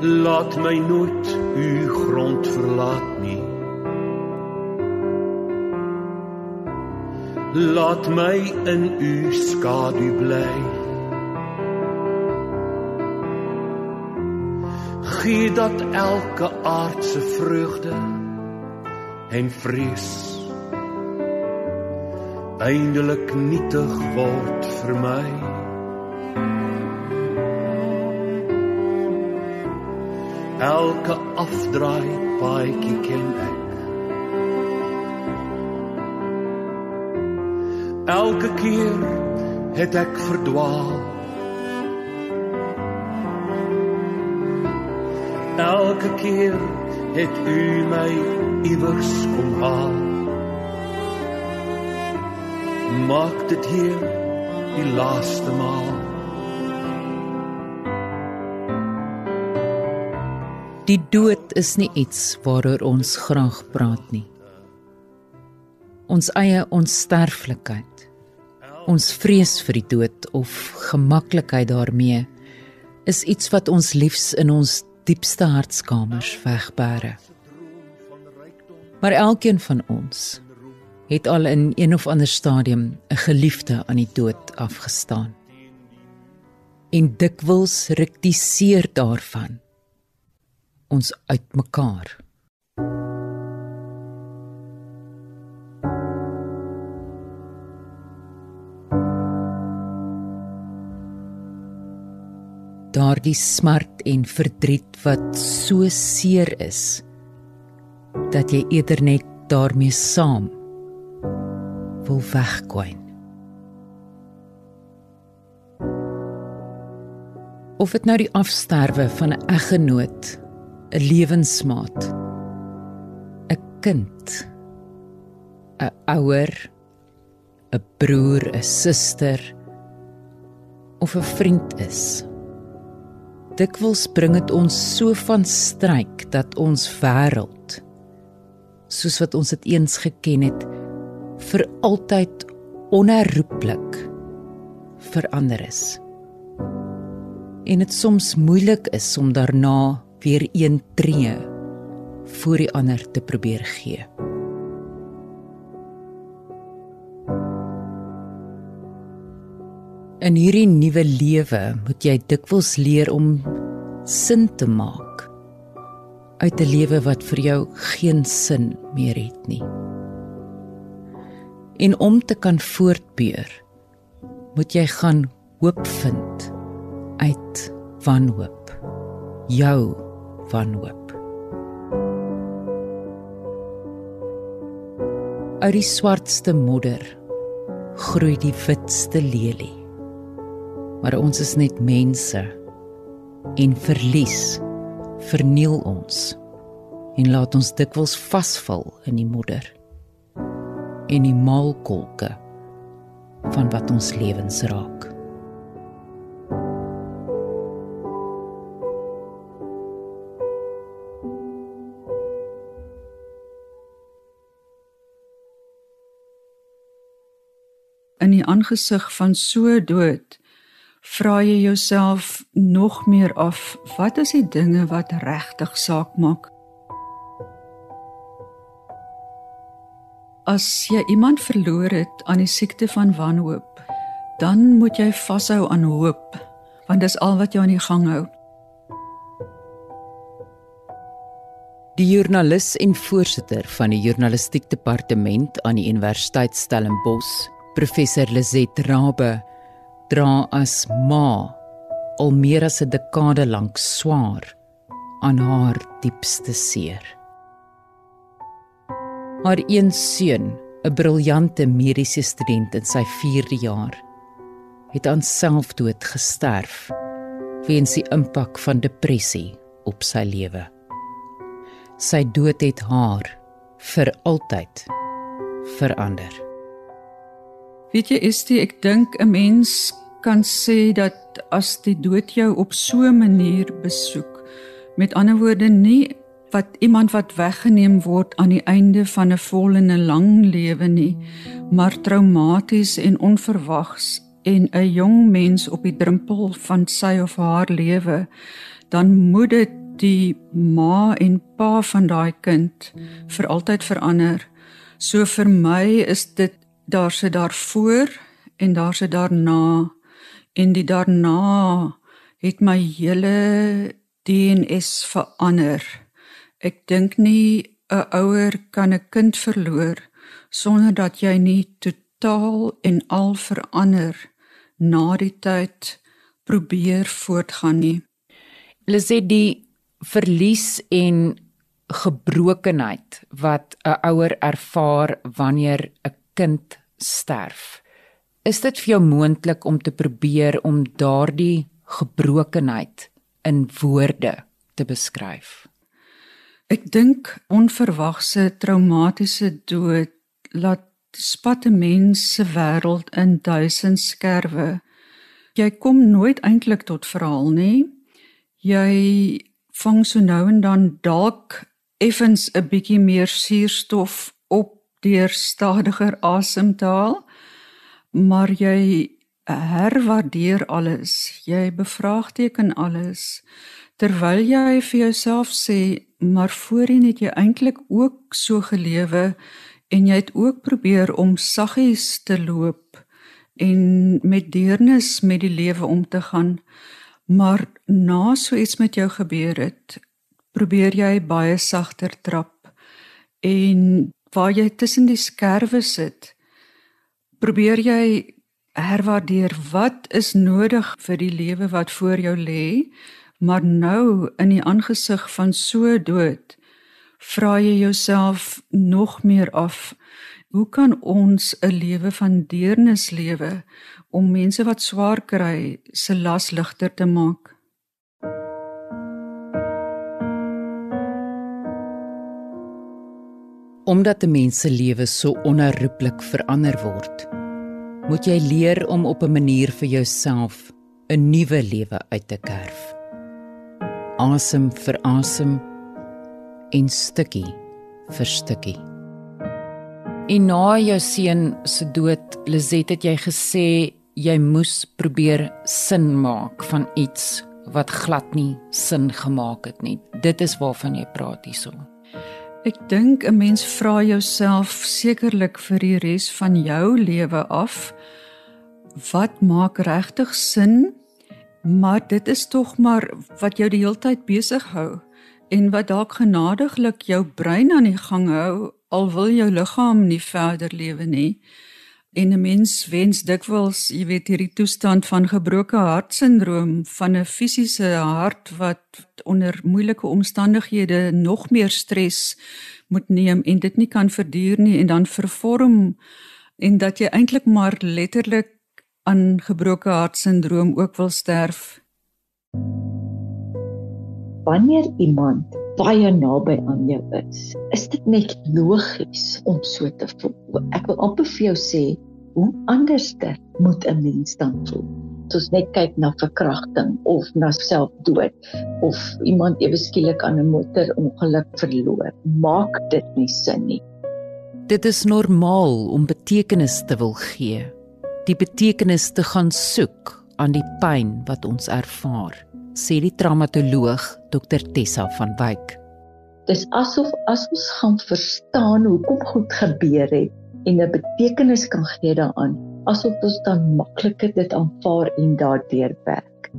Laat my nooit u grond verlaat nie. Laat my in u skadu bly. Gee dat elke aardse vreugde en vrees eindelik nietig word vir my. Elke afdraai paadjie ken ek. Elke keer het ek verdwaal. Elke keer het u my iewers kom haal. Maak dit hier die laaste maal. Die dood is nie iets waaroor ons graag praat nie. Ons eie onsterflikheid. Ons vrees vir die dood of gemaklikheid daarmee is iets wat ons liefs in ons diepste hartskamers wegbere. Maar elkeen van ons het al in een of ander stadium 'n geliefde aan die dood afgestaan. En dikwels ruk die seer daarvan ons uitmekaar. Daardie smart en verdriet wat so seer is dat jy eerder net daarmee saam wil wegkwyn. Of dit nou die afsterwe van 'n eggenoot 'n lewensmaat. 'n kind 'n ouer 'n broer 'n suster of 'n vriend is. Dikwels bring dit ons so van stryk dat ons wêreld soos wat ons dit eens geken het vir altyd onherroepelik verander is. En dit soms moeilik is om daarna weer een tree voor die ander te probeer gee. In hierdie nuwe lewe moet jy dikwels leer om sin te maak uit 'n lewe wat vir jou geen sin meer het nie. En om te kan voortbeur, moet jy gaan hoop vind uit wanhoop. Jou wanhoop. Uit die swartste modder groei die witste lelie. Maar ons is net mense en verlies verniel ons en laat ons dikwels vasval in die modder en die maalkolke van wat ons lewens raak. In die aangesig van so dood vra jy jouself nog meer af wat is die dinge wat regtig saak maak? As jy iemand verloor het aan die siekte van wanhoop dan moet jy vashou aan hoop want dis al wat jou aan die gang hou. Die joernalis en voorsitter van die journalistiek departement aan die Universiteit Stellenbosch, Professor Lizet Rabbe dra as ma al meer as 'n dekade lank swaar aan haar diepste seer. Haar een seun, 'n briljante mediese student in sy 4de jaar, het aan selfdood gesterf weens die impak van depressie op sy lewe. Sy dood het haar vir altyd verander. Weet jy Estie, ek dink 'n mens kan sê dat as die dood jou op so 'n manier besoek, met ander woorde nie wat iemand wat weggeneem word aan die einde van 'n vol en 'n lang lewe nie, maar traumaties en onverwags en 'n jong mens op die drempel van sy of haar lewe, dan moet dit die ma en pa van daai kind vir altyd verander. So vir my is dit daar sit daarvoor en daar sit daarna en die daarna het my hele DNS verander. Ek dink nie 'n ouer kan 'n kind verloor sonder dat jy nie totaal en al verander na die tyd probeer voortgaan nie. Hulle sê die verlies en gebrokenheid wat 'n ouer ervaar wanneer 'n kind sterf. Is dit vir jou moontlik om te probeer om daardie gebrokenheid in woorde te beskryf? Ek dink onverwagse traumatiese dood laat spat 'n mens se wêreld in duisend skerwe. Jy kom nooit eintlik tot verhaal nie. Jy vang so nou en dan dalk effens 'n bietjie meer suurstof op deur stadiger asemhaal, maar jy herwaardeer alles. Jy bevraagteken alles terwyl jy vir jouself sê, maar voorheen het jy eintlik ook so gelewe en jy het ook probeer om saggies te loop en met deernis met die lewe om te gaan. Maar na so iets met jou gebeur het, probeer jy baie sagter trap en waar jy tussen die skerwe sit, probeer jy herwaardeer wat is nodig vir die lewe wat voor jou lê, maar nou in die aangesig van so dood vra jy jouself nog meer af hoe kan ons 'n lewe van deernis lewe om mense wat swaar kry se las ligter te maak omdat 'n mens se lewe so onherroepelik verander word moet jy leer om op 'n manier vir jouself 'n nuwe lewe uit te kerf asem vir asem en stukkie vir stukkie. En na jou seun se dood, Lizet het jy gesê jy moes probeer sin maak van iets wat glad nie sin gemaak het nie. Dit is waarvan jy praat hierso. Ek dink 'n mens vra jouself sekerlik vir die res van jou lewe af wat maak regtig sin? Maar dit is tog maar wat jou die hele tyd besig hou en wat dalk genadiglik jou brein aan die gang hou al wil jou liggaam nie verder lewe nie. En 'n mens wens dikwels, jy weet, hierdie toestand van gebroke hartsindroom van 'n fisiese hart wat onder moeilike omstandighede nog meer stres moet neem en dit nie kan verduur nie en dan vervorm en dat jy eintlik maar letterlik aan gebroke hartsindroom ook wil sterf. Wanneer iemand baie naby aan jou is, is dit net logies om so te voel. Ek wil amper vir jou sê, hoe anderste moet 'n mens dan voel? Soos net kyk na verkrachting of na selfdood of iemand ewe skielik aan 'n motorongeluk verloor. Maak dit nie sin nie. Dit is normaal om betekenis te wil gee. Die betekenis te gaan soek aan die pyn wat ons ervaar sê die traumatoloog Dr Tessa van Wyk. Dis asof as ons gaan verstaan hoekom goed gebeur het en 'n betekenis kan gee daaraan, asof ons dan makliker dit aanvaar en daardeur werk.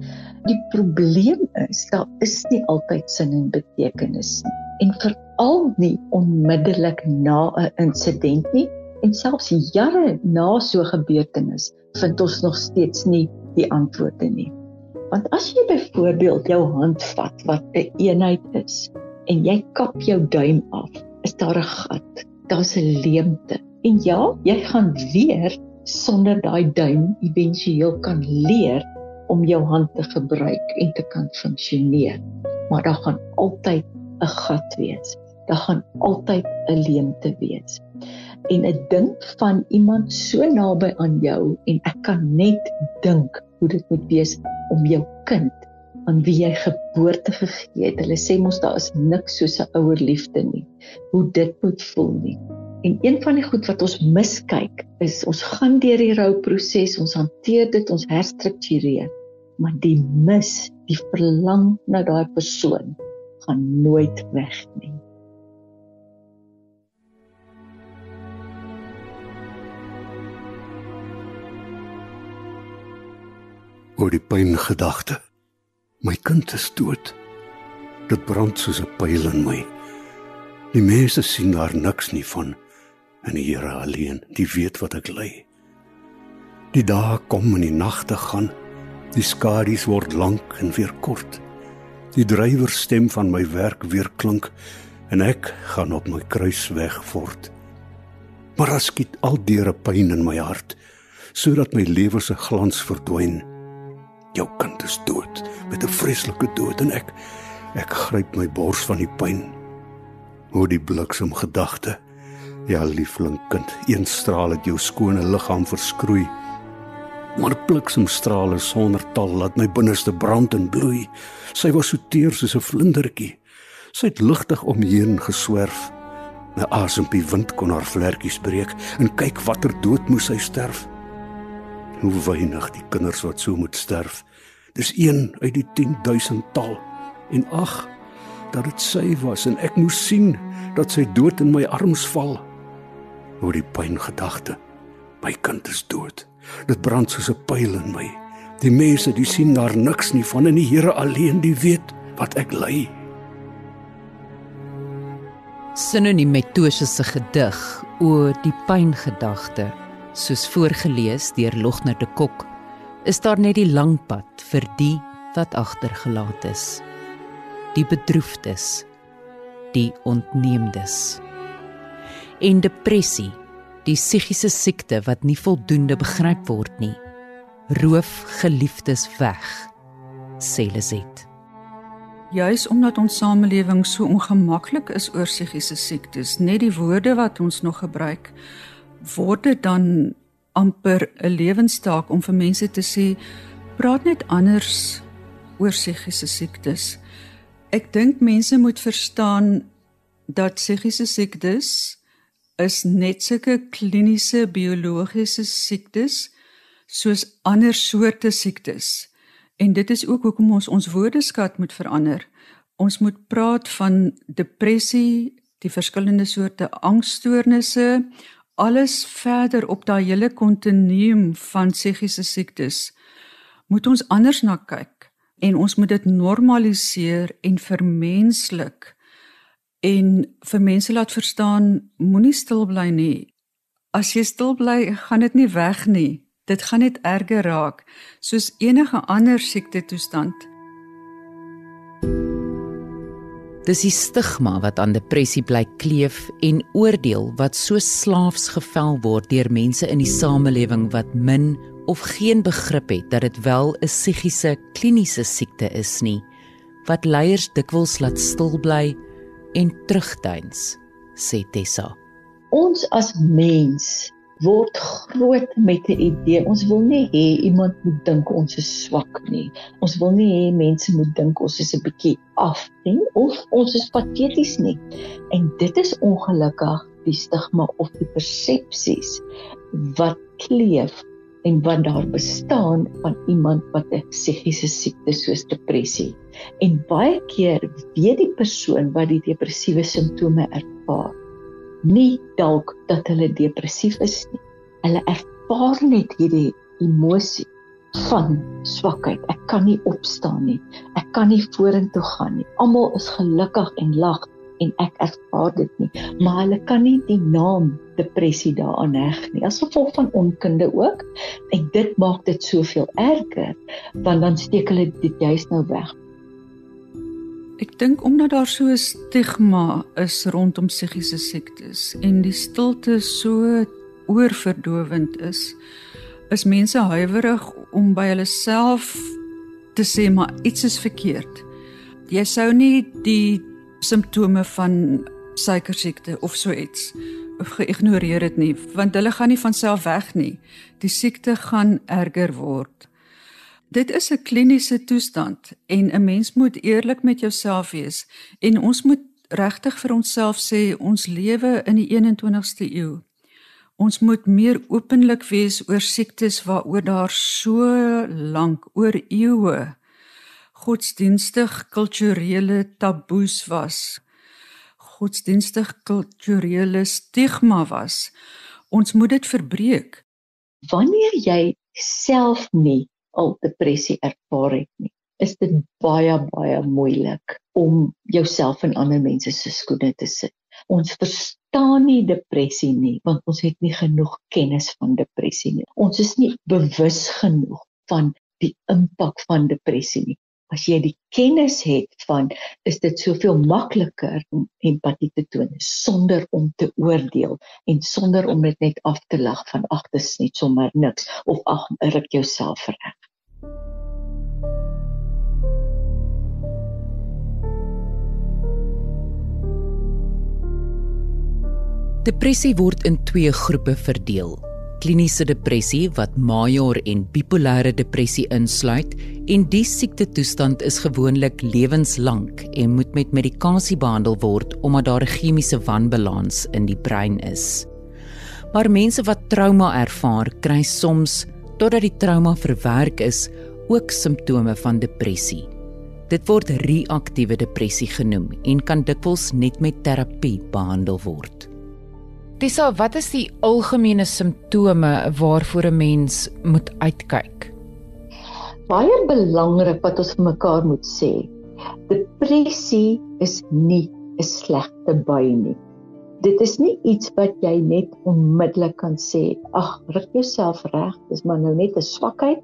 Die probleem is daar is nie altyd sin en betekenis nie en veral nie onmiddellik na 'n insident nie en selfs jare na so 'n gebeurtenis vind ons nog steeds nie die antwoorde nie. Want as jy byvoorbeeld jou hand vat wat 'n een eenheid is en jy kap jou duim af, is daar 'n gat, daar's 'n leemte. En ja, jy gaan weer sonder daai duim éventueel kan leer om jou hand te gebruik en te kan funksioneer. Maar daar gaan altyd 'n gat wees. Daar gaan altyd 'n leemte wees. En 'n ding van iemand so naby aan jou en ek kan net dink hoe dit moet wees om jou kind aan wie jy geboorte gegee het. Hulle sê mos daar is niks soos 'n ouer liefde nie. Hoe dit moet voel nie. En een van die goed wat ons miskyk is ons gaan deur die rouproses, ons hanteer dit, ons herstruktureer, maar die mis, die verlang na daai persoon gaan nooit weg nie. Oor die pyn gedagte. My kind is dood. Dit brand soos 'n pyl in my. Die mense sien daar niks nie van en die Here alleen, die weet wat ek ly. Die dae kom en die nagte gaan. Die skadu's word lank en weer kort. Die drywer stem van my werk weer klink en ek gaan op my kruisweg voort. Maar as skiet al deure pyn in my hart sodat my lewe se glans verdwyn jou kind is dood met 'n vreeslike dood en ek ek gryp my bors van die pyn hoe die bliksem gedagte ja liefling kind een straal het jou skone liggaam verskroei maar bliksemstrale sonder tal laat my binneste brand en bloei sy was so teer soos 'n vlindertjie sy het ligtig omheen geswerf 'n asempie wind kon haar vlekkies breek en kyk watter dood moes sy sterf hoe weinig die kinders wat so moet sterf Dis een uit die 10000 tal. En ag, dat dit sy was en ek moes sien dat sy dood in my arms val. Oor die pyn gedagte. My kind is dood. Dit brand soos 'n pyl in my. Die mense, die sien daar niks nie van en die Here alleen die weet wat ek ly. Sinoniem met Tosje se gedig oor die pyn gedagte, soos voorgeles deur Logner de Kok is daar net die lang pad vir die wat agtergelaat is. Die bedroefdes, die ontneemdes. En depressie, die psigiese siekte wat nie voldoende begryp word nie. Roof geliefdes weg. sê Lizet. Juis omdat ons samelewing so ongemaklik is oor psigiese siektes, net die woorde wat ons nog gebruik, word dit dan amper 'n lewenstaak om vir mense te sê praat net anders oor psigiese siektes. Ek dink mense moet verstaan dat psigiese siektes is net sulke kliniese biologiese siektes soos ander soorte siektes. En dit is ook hoekom ons ons woordeskat moet verander. Ons moet praat van depressie, die verskillende soorte angsstoornisse, alles verder op daai hele kontinuum van psigiese siektes moet ons anders na kyk en ons moet dit normaliseer en vermenslik en vir mense laat verstaan moenie stil bly nie. As jy stil bly gaan dit nie weg nie. Dit gaan net erger raak soos enige ander siekte toestand Dis die stigma wat aan depressie bly kleef en oordeel wat so slaafs gevel word deur mense in die samelewing wat min of geen begrip het dat dit wel 'n psigiese kliniese siekte is nie wat leiers dikwels laat stil bly en terugduins sê Tessa. Ons as mens word groot met 'n idee. Ons wil nie hê iemand moet dink ons is swak nie. Ons wil nie hê mense moet dink ons is 'n bietjie af nie of ons is pateties nie. En dit is ongelukkig die stigma of die persepsies wat kleef en wat daar bestaan van iemand wat 'n psigiese siekte soos depressie. En baie keer weet die persoon wat die depressiewe simptome ervaar nie dalk dat hulle depressief is nie. Hulle ervaar net hierdie emosie van swakheid. Ek kan nie opstaan nie. Ek kan nie vorentoe gaan nie. Almal is gelukkig en lag en ek ervaar dit nie. Maar hulle kan nie die naam depressie daaraan heg nie. As gevolg van onkunde ook. En dit maak dit soveel erger want dan steek hulle dit juist nou weg. Ek dink omdat daar so 'n stigma is rondom psigiese siektes en die stilte so oorverdowend is, is mense huiwerig om by hulle self te sê maar iets is verkeerd. Jy sou nie die simptome van suikersiekte of so iets geïgnoreer het nie, want hulle gaan nie van self weg nie. Die siekte gaan erger word. Dit is 'n kliniese toestand en 'n mens moet eerlik met jouself wees en ons moet regtig vir onsself sê ons lewe in die 21ste eeu. Ons moet meer openlik wees oor siektes waaroor daar so lank oor eeue godsdienstig kulturele taboes was. Godsdienstig kulturele stigma was. Ons moet dit verbreek. Wanneer jy self nie al depressie ervaar het nie, is dit baie baie moeilik om jouself in ander mense se skoene te sit. Ons verstaan nie depressie nie want ons het nie genoeg kennis van depressie nie. Ons is nie bewus genoeg van die impak van depressie nie. As jy die kennis het van is dit soveel makliker om empatie te toon sonder om te oordeel en sonder om dit net af te lag van ag dis net sommer niks of ag ruk jouself reg. Depressie word in twee groepe verdeel kliniese depressie wat major en bipolêre depressie insluit en die siekte toestand is gewoonlik lewenslank en moet met medikasie behandel word omdat daar 'n chemiese wanbalans in die brein is. Maar mense wat trauma ervaar, kry soms totdat die trauma verwerk is, ook simptome van depressie. Dit word reaktiewe depressie genoem en kan dikwels net met terapie behandel word. Tessa, wat is die algemene simptome waarvoor 'n mens moet uitkyk? Baie belangrik wat ons vir mekaar moet sê. Depressie is nie 'n slegte bui nie. Dit is nie iets wat jy net onmiddellik kan sê, ag, ruk jouself reg, dis maar nou net 'n swakheid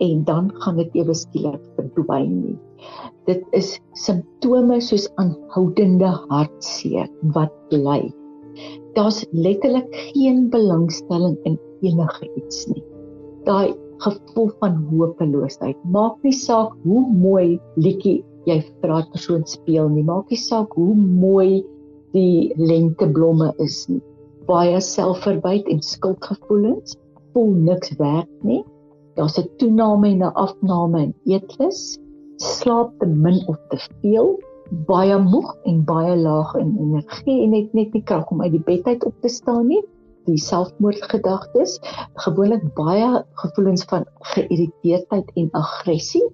en dan gaan dit ewe skielik verdwyn nie. Dit is simptome soos aanhoudende hartseer wat bly daar's letterlik geen belangstelling in enige iets nie. Daai gevoel van hopeloosheid. Maak nie saak hoe mooi liedjie jy vir daai persoon speel nie. Maak nie saak hoe mooi die lenteblomme is nie. Baie selfverbyt en skuldgevoelens voel niks werd nie. Daar's 'n toename en 'n afname in eetlus. Slaap te min of te veel baie moeg en baie laag in energie en het net nie krag om uit die bed uit op te staan nie. Die selfmoordgedagtes, gewoonlik baie gevoelens van geïrriteerdheid en aggressie,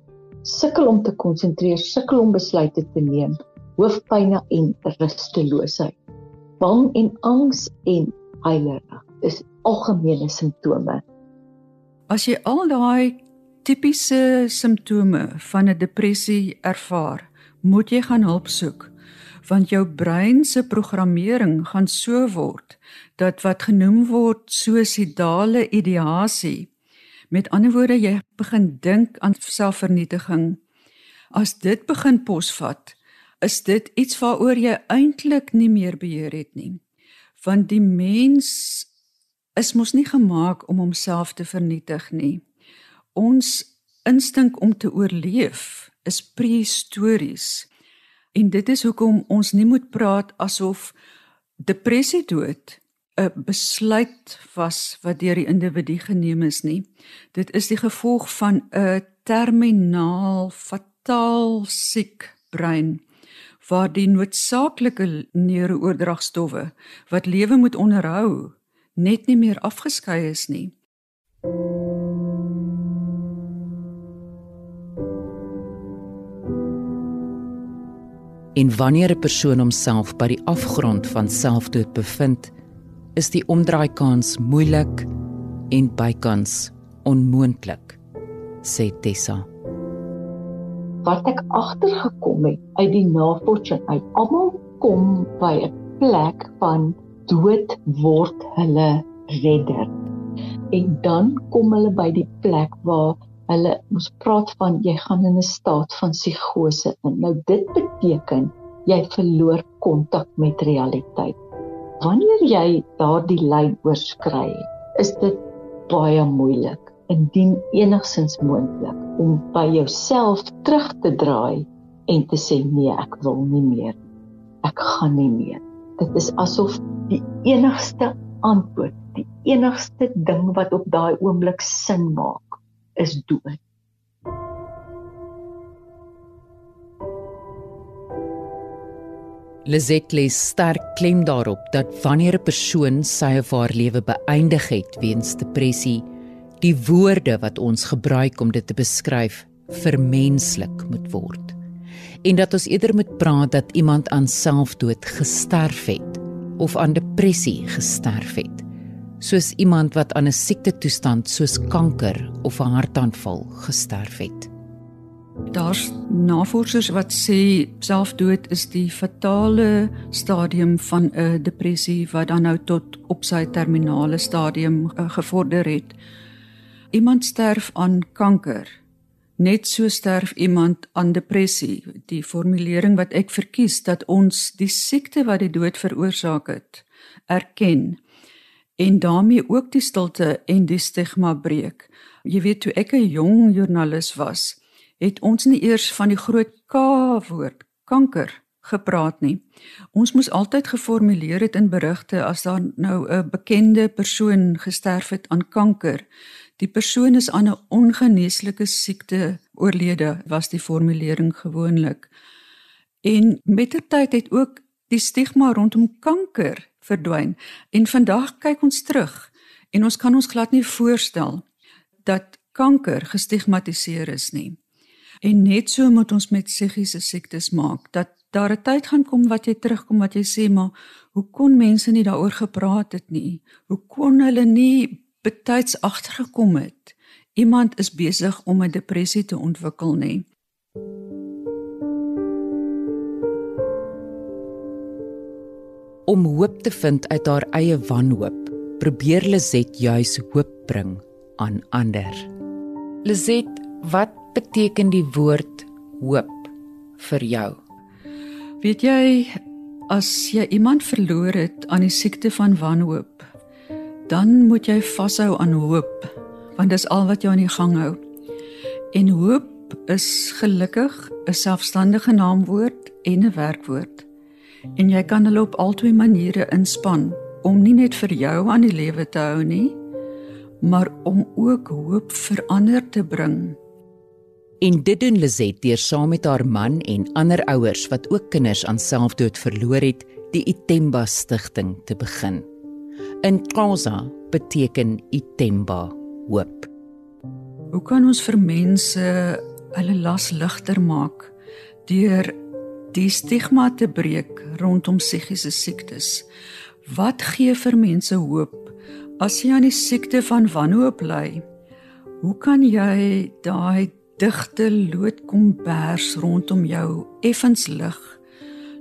sukkel om te konsentreer, sukkel om besluite te neem, hoofpynne en rusteloosheid. Bang en angs en huilerig is algemene simptome. As jy al daai tipiese simptome van 'n depressie ervaar, moet jy gaan hulp soek want jou brein se programmering gaan so word dat wat genoem word suicidale ideasie met ander woorde jy begin dink aan selfvernietiging as dit begin posvat is dit iets waaroor jy eintlik nie meer beheer het nie want die mens is mos nie gemaak om homself te vernietig nie ons instink om te oorleef is prehistories. En dit is hoekom ons nie moet praat asof depressie dood 'n besluit was wat deur die individu geneem is nie. Dit is die gevolg van 'n terminaal fataal siek brein waar die noodsaaklike neurooordragstowwe wat lewe moet onderhou net nie meer afgeskei is nie. En wanneer 'n persoon homself by die afgrond van selfdood bevind, is die omdraaikans moeilik en bykans onmoontlik, sê Tessa. Wat ek agtergekom het uit die navorsing uit, almal kom by 'n plek van dood word hulle redder. En dan kom hulle by die plek waar hulle ons praat van jy gaan in 'n staat van psigose in. Nou dit beteken jy verloor kontak met realiteit. Wanneer jy daardie lyn oorskry, is dit baie moeilik indien enigsins moontlik om by jouself terug te draai en te sê nee, ek wil nie meer. Ek gaan nie meer. Dit is asof die enigste antwoord, die enigste ding wat op daai oomblik sin maak, is dood. Lizet lê sterk klem daarop dat wanneer 'n persoon sy of haar lewe beëindig het weens depressie, die woorde wat ons gebruik om dit te beskryf vermenslik moet word. En dat ons eerder moet praat dat iemand aan selfdood gesterf het of aan depressie gesterf het, soos iemand wat aan 'n siekte toestand soos kanker of 'n hartaanval gesterf het. Daar's navorsers wat sê selfdood is die fatale stadium van 'n depressie wat dan nou tot op sy terminale stadium uh, gevorder het. Iemand sterf aan kanker. Net so sterf iemand aan depressie. Die formulering wat ek verkies dat ons die siekte wat die dood veroorsaak het, erken en daarmee ook die stilte en die stigma breek. Jy weet toe ek 'n jong joernalis was, het ons nie eers van die groot K woord kanker gepraat nie. Ons moes altyd geformuleer het in berigte as daar nou 'n bekende persoon gesterf het aan kanker. Die persoon is aan 'n ongeneeslike siekte oorlede, was die formulering gewoonlik. En mettertyd het ook die stigma rondom kanker verdwyn. En vandag kyk ons terug en ons kan ons glad nie voorstel dat kanker gestigmatiseer is nie. En net so moet ons met psigiese siektes maak dat daar 'n tyd gaan kom wat jy terugkom wat jy sê maar hoe kon mense nie daaroor gepraat het nie? Hoe kon hulle nie betyds agtergekom het iemand is besig om 'n depressie te ontwikkel nie? Om hoop te vind uit haar eie wanhoop, probeer Lizet juis hoop bring aan ander. Lizet, wat beteken die woord hoop vir jou? Weet jy as jy iemand verloor het aan die siekte van wanhoop, dan moet jy vashou aan hoop, want dis al wat jou aan die gang hou. En hoop is gelukkig 'n selfstandige naamwoord en 'n werkwoord. En jy kan hulle op albei maniere inspann om nie net vir jou aan die lewe te hou nie, maar om ook hoop vir ander te bring En dit doen Lizet deur saam met haar man en ander ouers wat ook kinders aan selfdood verloor het, die Itemba stigting te begin. In Xhosa beteken Itemba hoop. Hoe kan ons vir mense hulle las ligter maak deur die stigma te breek rondom psigiese siektes? Wat gee vir mense hoop as jy aan die siekte van wanhoop ly? Hoe kan jy daai digte loodkombers rondom jou effens lig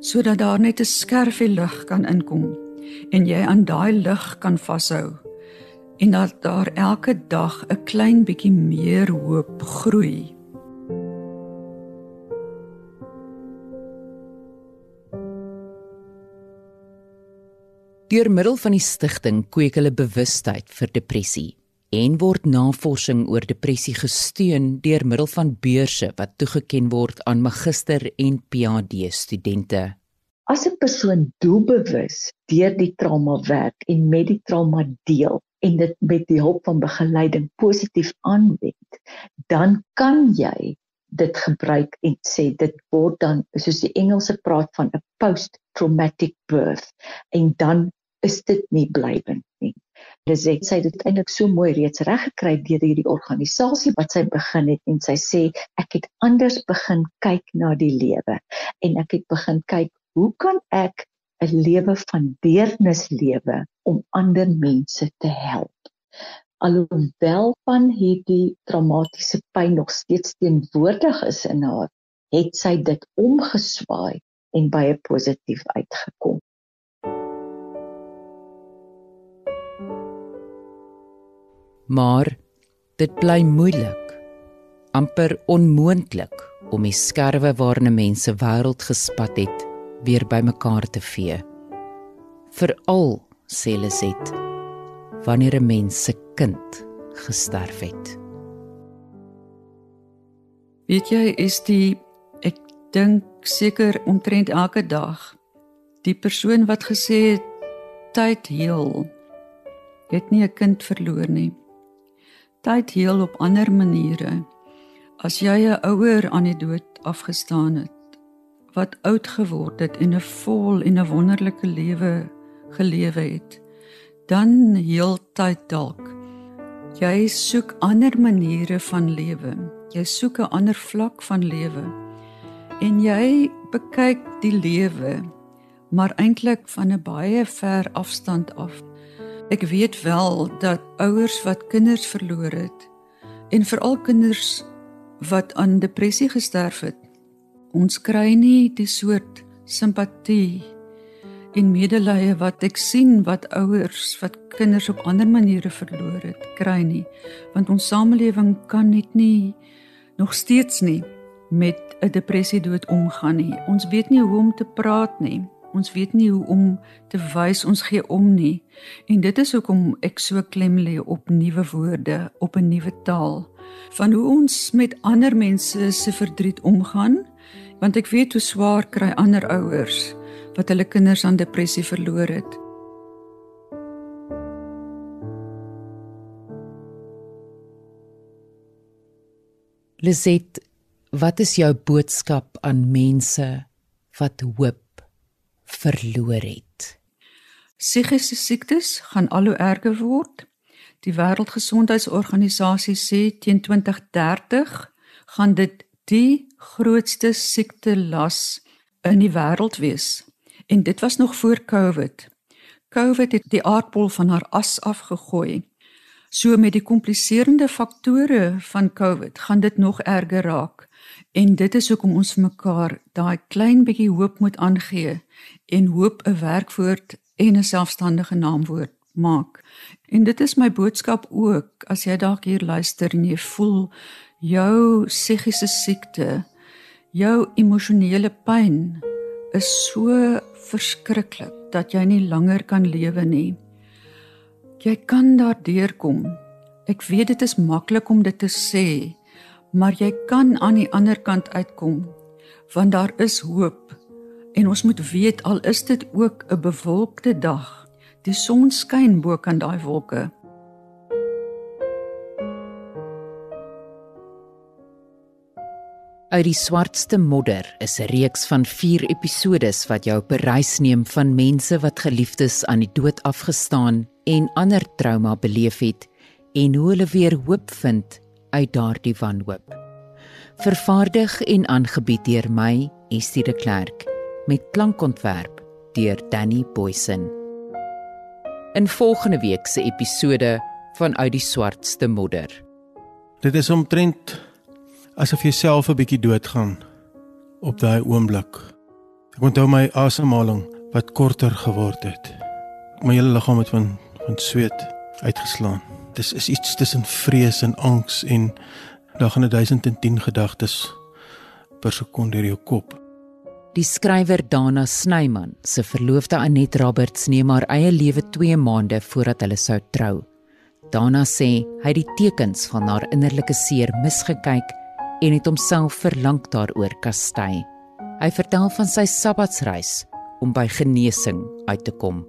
sodat daar net 'n skerfie lig kan inkom en jy aan daai lig kan vashou en dat daar elke dag 'n klein bietjie meer hoop groei. Deur middel van die stigting kweek hulle bewustheid vir depressie en word navorsing oor depressie gesteun deur middel van beurse wat toegeken word aan magister en PhD studente. As 'n persoon doelbewus deur die trauma werk en met die trauma deel en dit met die hulp van begeleiding positief aanwend, dan kan jy dit gebruik en sê dit word dan soos die Engelse praat van 'n post traumatic birth en dan is dit nie blywend nie. Lizet sê dit eintlik so mooi reeds reg gekry deur hierdie organisasie wat sy begin het en sy sê ek het anders begin kyk na die lewe en ek het begin kyk hoe kan ek 'n lewe van deernis lewe om ander mense te help. Alhoewel van hierdie traumatiese pyn nog steeds teenwoordig is in haar, het sy dit omgeswaai en baie positief uitgekom. maar dit bly moeilik amper onmoontlik om die skerwe waarna mense wêreld gespat het weer bymekaar te vee. Veral sê Liset wanneer 'n mens se kind gesterf het. Weet jy is die ek dink seker omtrent elke dag die persoon wat gesê het tyd heel het nie 'n kind verloor nie. Tyd heel op ander maniere. As jy 'n ouer aan die dood afgestaan het wat oud geword het en 'n vol en 'n wonderlike lewe gelewe het, dan heel tyd dalk. Jy soek ander maniere van lewe Jy soek 'n ander vlak van lewe. En jy bekyk die lewe maar eintlik van 'n baie ver afstand af. Ek weet wel dat ouers wat kinders verloor het en veral kinders wat aan depressie gesterf het, ons kry nie die soort simpatie en medelee wat ek sien wat ouers wat kinders op ander maniere verloor het, kry nie, want ons samelewing kan net nie nog steeds nie met 'n depressie dood omgaan nie. Ons weet nie hoe om te praat nie. Ons weet nie hoe om te wys ons gee om nie. En dit is hoekom ek so klem lê op nuwe woorde, op 'n nuwe taal van hoe ons met ander mense se verdriet omgaan, want ek weet hoe swaar kry ander ouers wat hulle kinders aan depressie verloor het. Liset, wat is jou boodskap aan mense wat hoop verloor het. Psigiese siektes gaan al hoe erger word. Die Wêreldgesondheidsorganisasie sê teen 2030 gaan dit die grootste siekte las in die wêreld wees. En dit was nog voor COVID. COVID het die aardbol van haar as afgegooi. So met die kompliserende faktore van COVID gaan dit nog erger raak. En dit is hoekom ons vir mekaar daai klein bietjie hoop moet aangee en hoop 'n werkwoord en 'n selfstandige naamwoord maak. En dit is my boodskap ook as jy dalk hier luister en jy voel jou psigiese siekte, jou emosionele pyn is so verskriklik dat jy nie langer kan lewe nie. Jy kan daardeur kom. Ek weet dit is maklik om dit te sê, maar jy kan aan die ander kant uitkom want daar is hoop en ons moet weet al is dit ook 'n bewolkte dag die son skyn bo kan daai wolke Uit die swartste modder is 'n reeks van 4 episodes wat jou op 'n reis neem van mense wat geliefdes aan die dood afgestaan en ander trauma beleef het en hoe hulle weer hoop vind uit daardie wanhoop. Vervaardig en aangebied deur my, Estie de Klerk, met klankontwerp deur Danny Boysen. In volgende week se episode van Uit die swartste modder. Dit is omtrent asof jy self 'n bietjie doodgaan op daai oomblik. Ek onthou my asemhaling wat korter geword het. My hele liggaam het van van sweet uitgeslaan. Dis is iets tussen vrees en angs en daar gaan 1010 gedagtes per sekonde deur jou kop. Die skrywer Dana Snyman se verloofde Anet Roberts neem haar eie lewe 2 maande voordat hulle sou trou. Dana sê hy het die tekens van haar innerlike seer misgekyk en het homself verlang daaroor kastei. Hy vertel van sy sabbatsreis om by genesing uit te kom.